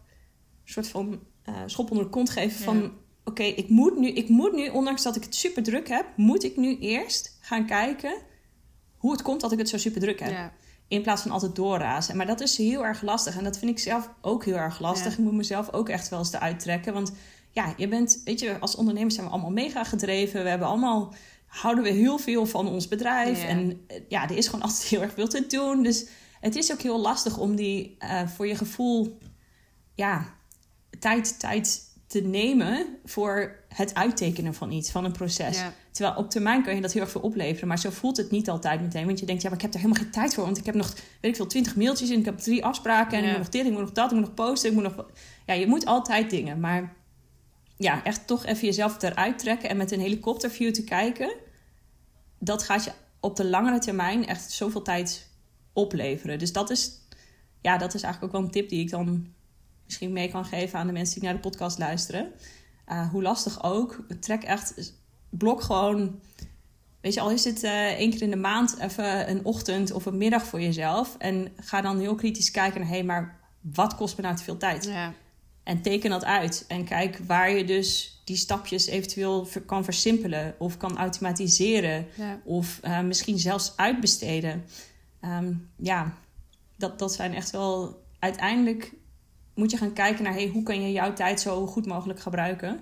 een soort van uh, schop onder de kont geven van, oké, ik moet nu, ik moet nu, ondanks dat ik het super druk heb, moet ik nu eerst gaan kijken hoe het komt dat ik het zo super druk heb. Ja. In plaats van altijd doorrazen. Maar dat is heel erg lastig. En dat vind ik zelf ook heel erg lastig. Ik moet mezelf ook echt wel eens eruit trekken. Want ja, je bent, weet je, als ondernemers zijn we allemaal mega gedreven. We hebben allemaal, houden we heel veel van ons bedrijf. En eh, ja, er is gewoon <laughs> altijd heel erg veel te doen. Dus het is ook heel lastig om die uh, voor je gevoel, ja, tijd, tijd te nemen voor het uittekenen van iets, van een proces. Terwijl op termijn kan je dat heel erg veel opleveren, maar zo voelt het niet altijd meteen. Want je denkt, ja, maar ik heb er helemaal geen tijd voor, want ik heb nog, weet ik veel, twintig mailtjes en ik heb drie afspraken en ik moet nog dit, ik moet nog dat, ik moet nog posten, ik moet nog... Ja, je moet altijd dingen, maar ja, echt toch even jezelf eruit trekken en met een helikopterview te kijken, dat gaat je op de langere termijn echt zoveel tijd opleveren. Dus dat is, ja, dat is eigenlijk ook wel een tip die ik dan misschien mee kan geven aan de mensen die naar de podcast luisteren. Uh, hoe lastig ook, trek echt, blok gewoon, weet je, al is het uh, één keer in de maand even een ochtend of een middag voor jezelf. En ga dan heel kritisch kijken naar, hé, hey, maar wat kost me nou te veel tijd? Ja. En teken dat uit. En kijk waar je dus die stapjes eventueel kan versimpelen of kan automatiseren. Of uh, misschien zelfs uitbesteden. Um, ja, dat, dat zijn echt wel uiteindelijk moet je gaan kijken naar hey, hoe kan je jouw tijd zo goed mogelijk gebruiken.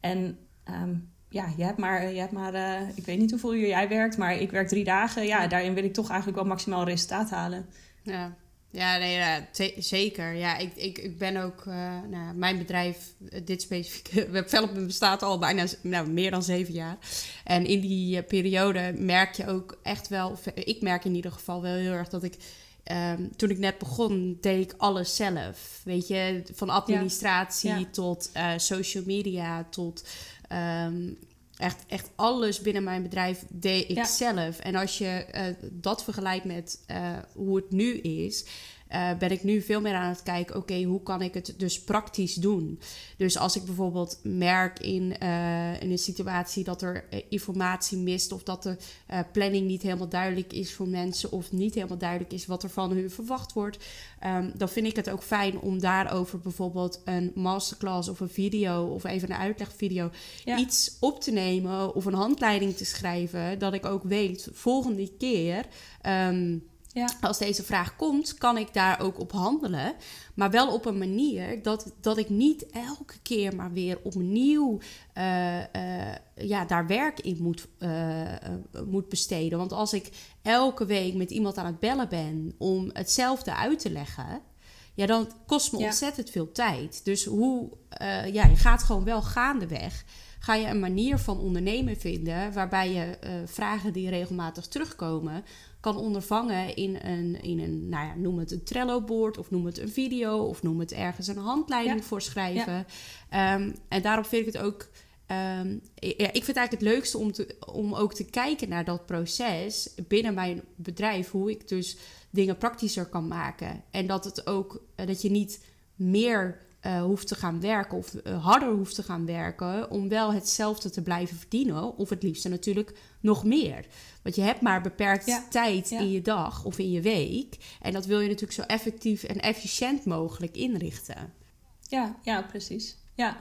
En um, ja, je hebt maar, je hebt maar uh, ik weet niet hoeveel uur jij werkt, maar ik werk drie dagen. Ja, daarin wil ik toch eigenlijk wel maximaal resultaat halen. Ja. Ja, nee, ja, zeker. Ja, ik, ik, ik ben ook, uh, nou, mijn bedrijf, eh, dit specifieke <laughs> Webvelopment bestaat al bijna nou, meer dan zeven jaar. En in die periode merk je ook echt wel, ik merk in ieder geval wel heel erg dat ik Ehm, toen ik net begon, deed ik alles zelf. Weet je, van administratie tot uh, social media, tot ehm, echt, echt alles binnen mijn bedrijf deed ik zelf. En als je uh, dat vergelijkt met uh, hoe het nu is, uh, ben ik nu veel meer aan het kijken, oké, hoe kan ik het dus praktisch doen? Dus als ik bijvoorbeeld merk in, uh, in een situatie dat er uh, informatie mist of dat de planning niet helemaal duidelijk is voor mensen of niet helemaal duidelijk is wat er van hun verwacht wordt, um, dan vind ik het ook fijn om daarover bijvoorbeeld een masterclass of een video of even een uitlegvideo ja. iets op te nemen of een handleiding te schrijven, dat ik ook weet volgende keer. Um, ja. Als deze vraag komt, kan ik daar ook op handelen. Maar wel op een manier dat, dat ik niet elke keer maar weer opnieuw uh, uh, ja, daar werk in moet, uh, moet besteden. Want als ik elke week met iemand aan het bellen ben om hetzelfde uit te leggen. Ja, dan kost me ontzettend veel tijd. Dus hoe, ja, je gaat gewoon wel gaandeweg ga je een manier van ondernemen vinden waarbij je uh, vragen die regelmatig terugkomen kan ondervangen in een, in een nou ja, noem het een Trello-board of noem het een video of noem het ergens een handleiding voor schrijven. Ehm, en daarom vind ik het ook. Um, ja, ik vind het eigenlijk het leukste om, te, om ook te kijken naar dat proces binnen mijn bedrijf. Hoe ik dus dingen praktischer kan maken. En dat het ook eh, dat je niet meer uh, hoeft te gaan werken of uh, harder hoeft te gaan werken om wel hetzelfde te blijven verdienen. Of het liefste natuurlijk nog meer. Want je hebt maar beperkt tijd in je dag of in je week. En dat wil je natuurlijk zo effectief en efficiënt mogelijk inrichten. Ja, ja, precies. Ja.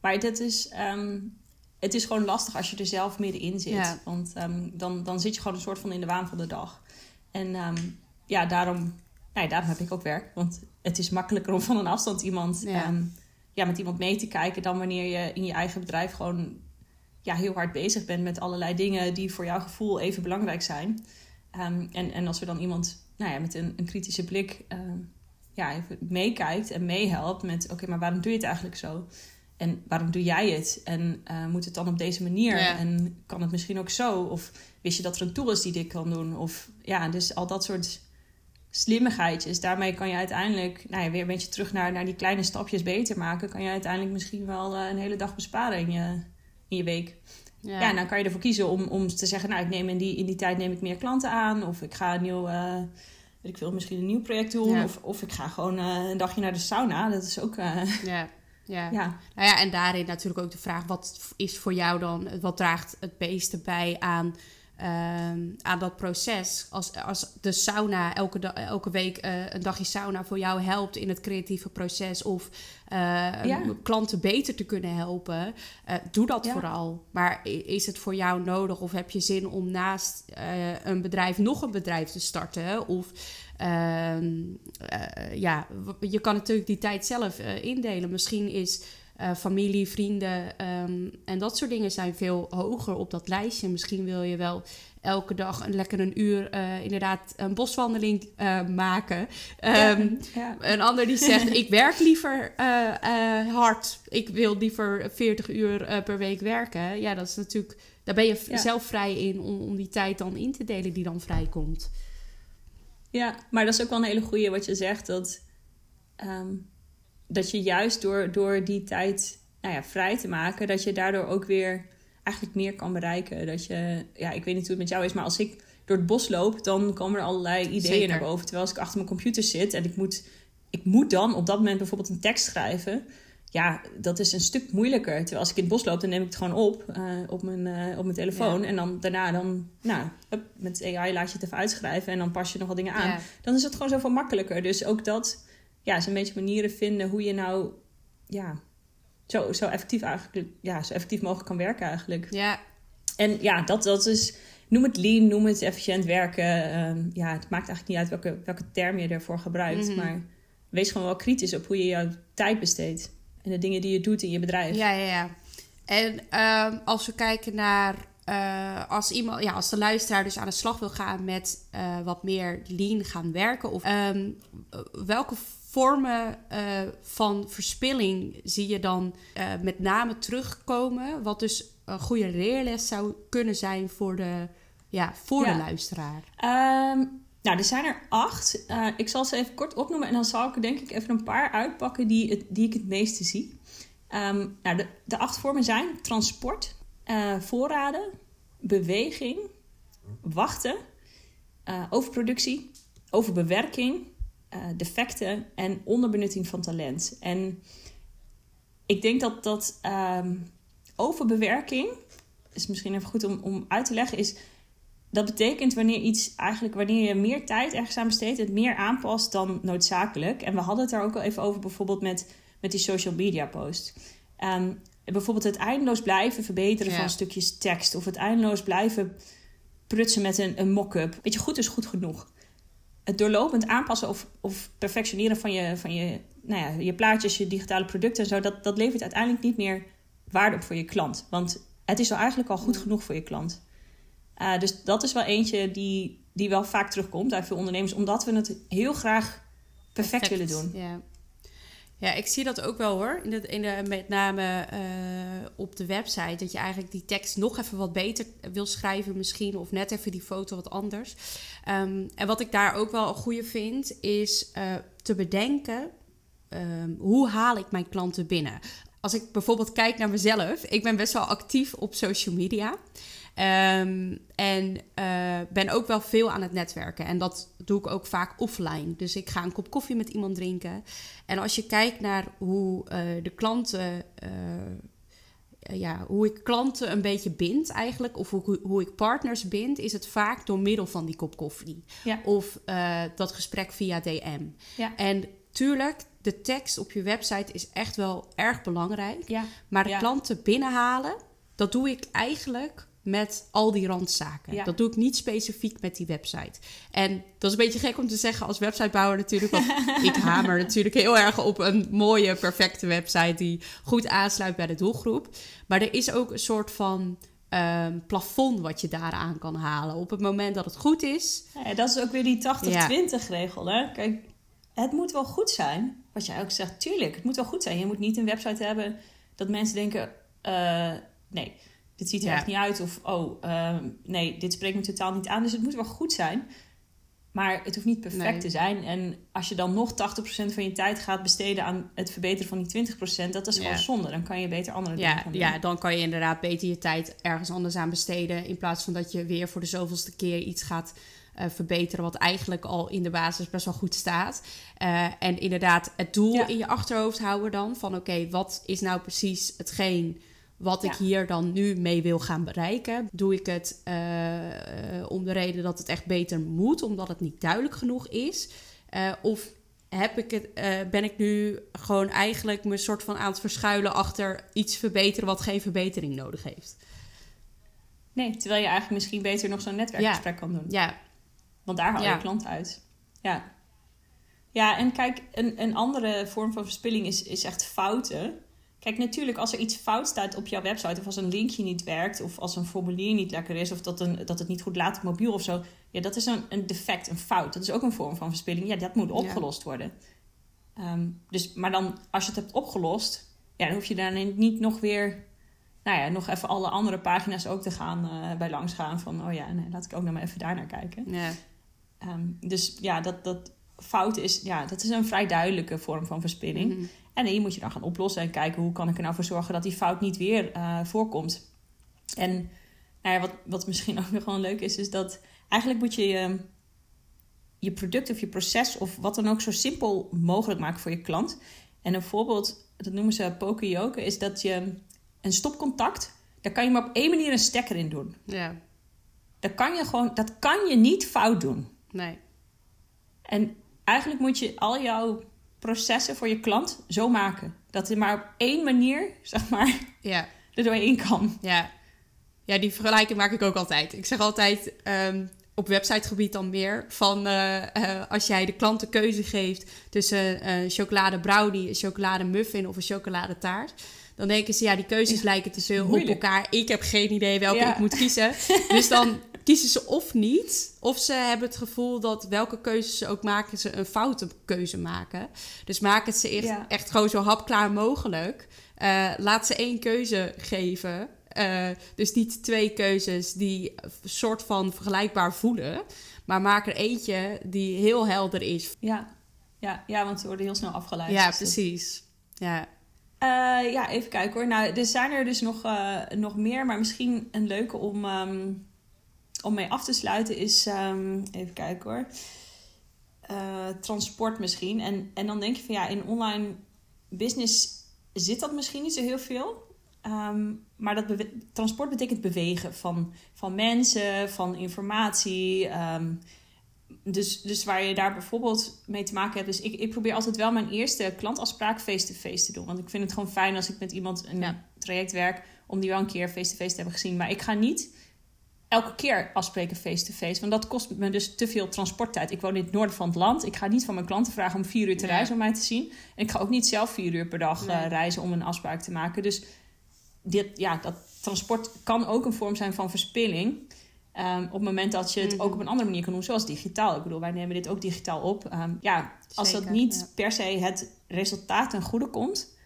Maar dat is, um, het is gewoon lastig als je er zelf middenin zit. Want um, dan, dan zit je gewoon een soort van in de waan van de dag. En um, ja, daarom nou ja, daarom heb ik ook werk. Want het is makkelijker om van een afstand iemand, ja. Um, ja, met iemand mee te kijken dan wanneer je in je eigen bedrijf gewoon ja, heel hard bezig bent met allerlei dingen die voor jouw gevoel even belangrijk zijn. Um, en, en als er dan iemand nou ja, met een, een kritische blik um, ja, even meekijkt en meehelpt met: oké, maar waarom doe je het eigenlijk zo? En waarom doe jij het? En uh, moet het dan op deze manier? Ja. En kan het misschien ook zo? Of wist je dat er een tool is die dit kan doen? Of ja, dus al dat soort slimmigheidjes. Daarmee kan je uiteindelijk nou ja, weer een beetje terug naar, naar die kleine stapjes beter maken. Kan je uiteindelijk misschien wel uh, een hele dag besparen in je, in je week. Ja. ja, en dan kan je ervoor kiezen om, om te zeggen, nou, ik neem in die, in die tijd neem ik meer klanten aan. Of ik ga een nieuw, uh, weet ik wil misschien een nieuw project doen. Ja. Of, of ik ga gewoon uh, een dagje naar de sauna. Dat is ook. <laughs> ja. Ja. Ja. Nou ja, en daarin natuurlijk ook de vraag: wat is voor jou dan, wat draagt het meeste bij aan, um, aan dat proces? Als, als de sauna elke, da- elke week uh, een dagje sauna voor jou helpt in het creatieve proces of uh, Ja. klanten beter te kunnen helpen, uh, doe dat Ja. vooral. Maar is het voor jou nodig of heb je zin om naast een bedrijf nog een bedrijf te starten? Of Ehm, ja, je kan natuurlijk die tijd zelf indelen. Misschien is uh, familie, vrienden um, en dat soort dingen zijn veel hoger op dat lijstje. Misschien wil je wel elke dag een lekker een uur uh, inderdaad een boswandeling uh, maken. Um, Ja, ja. Een ander die zegt, <laughs> ik werk liever hard. Ik wil liever 40 uur per week werken. Ja, dat is natuurlijk, daar ben je Ja. zelf vrij in om, om die tijd dan in te delen die dan vrijkomt. Ja, maar dat is ook wel een hele goeie wat je zegt. Dat, ehm, dat je juist door, door die tijd nou ja, vrij te maken, dat je daardoor ook weer eigenlijk meer kan bereiken. Dat je, ja, ik weet niet hoe het met jou is, maar als ik door het bos loop, dan komen er allerlei ideeën Zeker. naar boven. Terwijl als ik achter mijn computer zit en ik moet, ik moet dan op dat moment bijvoorbeeld een tekst schrijven. Ja, dat is een stuk moeilijker. Terwijl als ik in het bos loop, dan neem ik het gewoon op uh, op, mijn, uh, op mijn telefoon. Ja. En dan daarna, dan, nou, hup, met AI laat je het even uitschrijven en dan pas je nog wat dingen aan. Ja. Dan is het gewoon zoveel makkelijker. Dus ook dat, ja, is een beetje manieren vinden hoe je nou, ja, zo, zo effectief eigenlijk, ja, zo effectief mogelijk kan werken eigenlijk. Ja, En ja, dat, dat is, noem het lean, noem het efficiënt werken. Um, ja, het maakt eigenlijk niet uit welke, welke term je ervoor gebruikt. Mhm. Maar wees gewoon wel kritisch op hoe je jouw tijd besteedt. En de dingen die je doet in je bedrijf. Ja, ja, ja. En um, als we kijken naar uh, als iemand, ja, als de luisteraar dus aan de slag wil gaan met uh, wat meer lean gaan werken, of um, welke vormen uh, van verspilling zie je dan uh, met name terugkomen, wat dus een goede leerles zou kunnen zijn voor de, ja, voor Ja. de luisteraar? Um, nou, er zijn er acht. Uh, ik zal ze even kort opnoemen en dan zal ik er denk ik even een paar uitpakken die, het, die ik het meeste zie. Um, nou, de, de acht vormen zijn transport, voorraden, beweging, wachten, overproductie, overbewerking, uh, defecten en onderbenutting van talent. En ik denk dat dat um, overbewerking, is misschien even goed om, om uit te leggen, is dat betekent wanneer iets eigenlijk, wanneer je meer tijd ergens aan besteedt, het meer aanpast dan noodzakelijk. En we hadden het daar ook al even over, bijvoorbeeld met, met die social media post. Um, bijvoorbeeld het eindeloos blijven verbeteren Ja. van stukjes tekst. Of het eindeloos blijven prutsen met een, een mock-up. Weet je, goed is goed genoeg. Het doorlopend aanpassen of, of perfectioneren van, je, van je, nou ja, je plaatjes, je digitale producten en zo, dat, dat levert uiteindelijk niet meer waarde op voor je klant. Want het is al eigenlijk al goed genoeg voor je klant. Uh, dus dat is wel eentje die, die wel vaak terugkomt bij veel ondernemers, omdat we het heel graag perfect, willen doen. Ja. Ja, ik zie dat ook wel hoor. In de, in de, met name uh, op de website. Dat je eigenlijk die tekst nog even wat beter wil schrijven misschien. Of net even die foto wat anders. Um, en wat ik daar ook wel een goede vind, is uh, te bedenken... Um, hoe haal ik mijn klanten binnen? Als ik bijvoorbeeld kijk naar mezelf. Ik ben best wel actief op social media. Um, en uh, ben ook wel veel aan het netwerken. En dat doe ik ook vaak offline. Dus ik ga een kop koffie met iemand drinken. En als je kijkt naar hoe uh, de klanten. Uh, ja, hoe ik klanten een beetje bind eigenlijk, of hoe, hoe ik partners bind, is het vaak door middel van die kop koffie. Ja. Of dat gesprek via DM. Ja. En tuurlijk, de tekst op je website is echt wel erg belangrijk. Ja. Maar de klanten binnenhalen, dat doe ik eigenlijk met al die randzaken. Ja. Dat doe ik niet specifiek met die website. En dat is een beetje gek om te zeggen als websitebouwer natuurlijk. Want <laughs> ik hamer natuurlijk heel erg op een mooie, perfecte website die goed aansluit bij de doelgroep. Maar er is ook een soort van um, plafond wat je daaraan kan halen. Op het moment dat het goed is. Ja, dat is ook weer die 80-20 Ja. regel. Hè? Kijk, het moet wel goed zijn. Wat jij ook zegt, tuurlijk, het moet wel goed zijn. Je moet niet een website hebben dat mensen denken: eh, nee, dit ziet er Ja. echt niet uit. Of oh, ehm, nee, dit spreekt me totaal niet aan. Dus het moet wel goed zijn. Maar het hoeft niet perfect Nee. te zijn. En als je dan nog 80% van je tijd gaat besteden aan het verbeteren van die 20%, dat is gewoon Ja. zonde. Dan kan je beter andere dingen Ja, gaan doen. ja, dan kan je inderdaad beter je tijd ergens anders aan besteden. In plaats van dat je weer voor de zoveelste keer iets gaat eh, verbeteren. Wat eigenlijk al in de basis best wel goed staat. Eh, en inderdaad, het doel Ja. in je achterhoofd houden dan. Van oké, wat is nou precies hetgeen wat ik hier dan nu mee wil gaan bereiken? Doe ik het eh, om de reden dat het echt beter moet, omdat het niet duidelijk genoeg is? Eh, of heb ik het, eh, ben ik nu gewoon eigenlijk me soort van aan het verschuilen achter iets verbeteren wat geen verbetering nodig heeft? Nee, terwijl je eigenlijk misschien beter nog zo'n netwerkgesprek kan doen. Ja, Want daar haal je Ja. klant uit. Ja. Ja, en kijk, een, een andere vorm van verspilling is, is echt fouten. Kijk, natuurlijk, als er iets fout staat op jouw website, of als een linkje niet werkt, of als een formulier niet lekker is, of dat, een, dat het niet goed laat op mobiel of zo, ja, dat is een, een defect, een fout. Dat is ook een vorm van verspilling. Ja, dat moet opgelost worden. Ehm, dus, maar dan, als je het hebt opgelost, ja, dan hoef je daar niet nog weer, nou ja, nog even alle andere pagina's ook te gaan eh, bij langs gaan. Van, oh ja, nee, laat ik ook nog maar even daar naar kijken. ja, Ehm, dus ja, dat, dat fout is, ja, dat is een vrij duidelijke vorm van verspilling. Mhm. En die moet je dan gaan oplossen en kijken hoe kan ik er nou voor zorgen dat die fout niet weer eh, voorkomt. En nou ja, wat, wat misschien <laughs> ook nog wel leuk is, is dat eigenlijk moet je je, je product of je proces of wat dan ook zo simpel mogelijk maken voor je klant. En een voorbeeld, dat noemen ze pokerjoken, is dat je een stopcontact, daar kan je maar op één manier een stekker in doen. ja, Dat kan je gewoon, dat kan je niet fout doen. nee, En eigenlijk moet je al jouw processen voor je klant zo maken. Dat er maar op één manier, zeg maar, ja. <laughs> er doorheen kan. Ja. ja, die vergelijking maak ik ook altijd. Ik zeg altijd ehm, op websitegebied dan meer van eh, eh, als jij de klant de keuze geeft tussen een chocolade brownie, een chocolade muffin of een chocoladetaart. Dan denken ze, ja, die keuzes lijken te veel op elkaar. Ik heb geen idee welke Ja. ik moet kiezen. <laughs> Dus dan kiezen ze of niet, of ze hebben het gevoel dat welke keuzes ze ook maken, ze een foute keuze maken. Dus maak het ze echt, Ja. echt gewoon zo hapklaar mogelijk. Eh, laat ze één keuze geven. Eh, dus niet twee keuzes die soort van vergelijkbaar voelen. Maar maak er eentje die heel helder is. Ja, ja, ja want ze worden heel snel afgeleid. ja, Dus precies. Ja. Eh, ja, even kijken hoor. Nou, er zijn er dus nog, nog meer, maar misschien een leuke om, ehm, om mee af te sluiten is, ehm, even kijken hoor, Eh, transport misschien. En, en dan denk je van ja, in online business zit dat misschien niet zo heel veel. Ehm, maar dat transport betekent bewegen van, van mensen, van informatie. ehm, dus, dus waar je daar bijvoorbeeld mee te maken hebt. Dus ik, ik probeer altijd wel mijn eerste klantafspraak face-to-face te doen. Want ik vind het gewoon fijn als ik met iemand een Ja. traject werk. om die wel een keer face-to-face te hebben gezien. Maar ik ga niet elke keer afspreken face-to-face. Want dat kost me dus te veel transporttijd. Ik woon in het noorden van het land. Ik ga niet van mijn klanten vragen om vier uur te reizen om mij te zien. En ik ga ook niet zelf vier uur per dag Nee. eh, reizen om een afspraak te maken. Dus dit, ja, dat transport kan ook een vorm zijn van verspilling. Ehm, op het moment dat je het Mhm. ook op een andere manier kan doen, zoals digitaal. Ik bedoel, wij nemen dit ook digitaal op. Ehm, ja, als dat niet ja. per se het resultaat ten goede komt,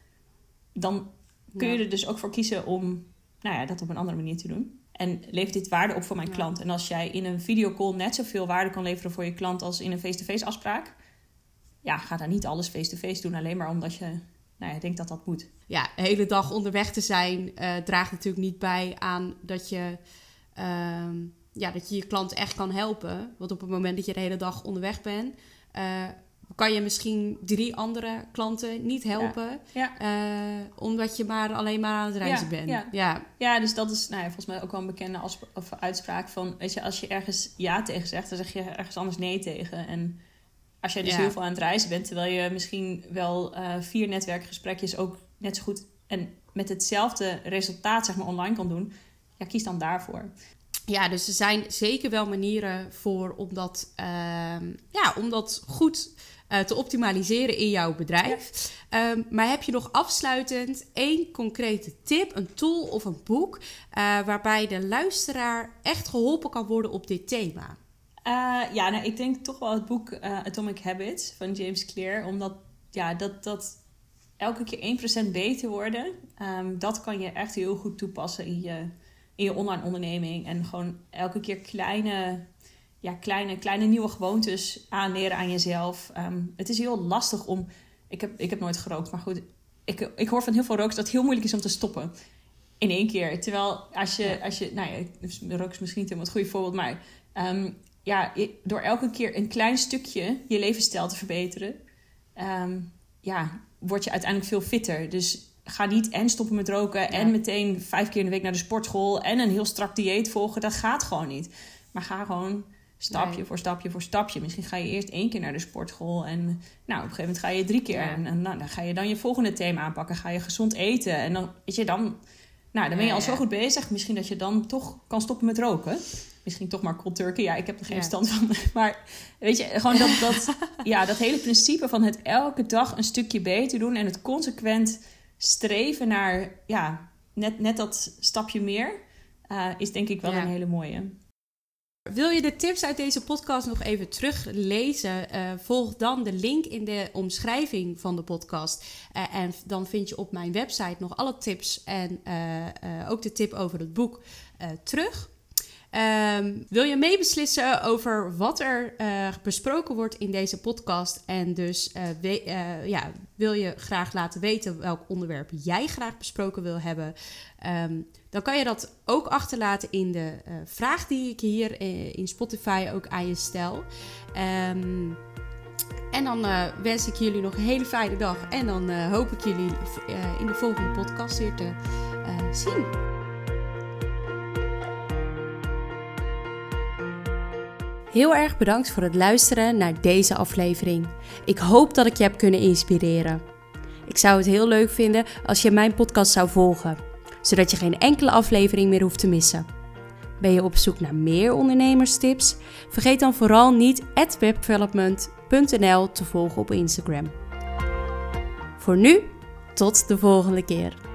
dan kun je er dus ook voor kiezen om nou ja, dat op een andere manier te doen. En levert dit waarde op voor mijn Ja. klant? En als jij in een videocall net zoveel waarde kan leveren voor je klant als in een face-to-face afspraak, ja, ga dan niet alles face-to-face doen alleen maar omdat je nou ja, denkt dat dat moet. ja, de hele dag onderweg te zijn eh, draagt natuurlijk niet bij aan dat je, ehm, ja, dat je je klant echt kan helpen. Want op het moment dat je de hele dag onderweg bent, eh, kan je misschien drie andere klanten niet helpen. Ja. eh, omdat je maar alleen maar aan het reizen Ja, bent. ja. ja. Ja, dus dat is nou ja, volgens mij ook wel een bekende of uitspraak van... Weet je, als je ergens ja tegen zegt, dan zeg je ergens anders nee tegen. En als jij dus heel veel aan het reizen bent... terwijl je misschien wel eh, vier netwerkgesprekjes ook net zo goed... en met hetzelfde resultaat zeg maar online kan doen... ja, kies dan daarvoor. Ja, dus er zijn zeker wel manieren voor om dat, ehm, ja, om dat goed eh, te optimaliseren in jouw bedrijf. Ehm, maar heb je nog afsluitend één concrete tip, een tool of een boek eh, waarbij de luisteraar echt geholpen kan worden op dit thema? Eh, ja, nou, ik denk toch wel het boek Atomic Habits van James Clear. Omdat, ja, dat, dat elke keer 1% beter worden. Ehm, dat kan je echt heel goed toepassen in je, in je online onderneming. En gewoon elke keer kleine, ja, kleine, kleine nieuwe gewoontes aanleren aan jezelf. Ehm, het is heel lastig om. Ik heb, ik heb nooit gerookt, maar goed. Ik, ik hoor van heel veel rokers dat het heel moeilijk is om te stoppen. In één keer. Terwijl als je, als je nou ja, rook is misschien niet helemaal het goede voorbeeld, maar um, ja, door elke keer een klein stukje je levensstijl te verbeteren, ja, word je uiteindelijk veel fitter. Dus ga niet en stoppen met roken en meteen vijf keer in de week naar de sportschool en een heel strak dieet volgen. Dat gaat gewoon niet. Maar ga gewoon stapje voor stapje voor stapje. Misschien ga je eerst één keer naar de sportschool en nou, op een gegeven moment ga je drie keer. En, nou, dan ga je dan je volgende thema aanpakken. Ga je gezond eten en dan, weet je, dan, nou, dan ben je al zo goed bezig. Misschien dat je dan toch kan stoppen met roken misschien toch maar cold turkey. Ja, ik heb er geen stand van. <laughs> Maar weet je, gewoon dat, dat, <laughs> ja, dat hele principe van het elke dag een stukje beter doen en het consequent streven naar ja, net, net dat stapje meer, uh, is denk ik wel een hele mooie. Wil je de tips uit deze podcast nog even teruglezen? Uh, volg dan de link in de omschrijving van de podcast. Uh, en dan vind je op mijn website nog alle tips en ook de tip over het boek terug. Ehm, wil je meebeslissen over wat er uh, besproken wordt in deze podcast? En dus uh, ja, wil je graag laten weten welk onderwerp jij graag besproken wil hebben? Um, dan kan je dat ook achterlaten in de vraag die ik hier in Spotify ook aan je stel. Um, en dan wens ik jullie nog een hele fijne dag. En dan hoop ik jullie in de volgende podcast weer te zien. Heel erg bedankt voor het luisteren naar deze aflevering. Ik hoop dat ik je heb kunnen inspireren. Ik zou het heel leuk vinden als je mijn podcast zou volgen, zodat je geen enkele aflevering meer hoeft te missen. Ben je op zoek naar meer ondernemerstips? Vergeet dan vooral niet webdevelopment.nl te volgen op Instagram. Voor nu, tot de volgende keer.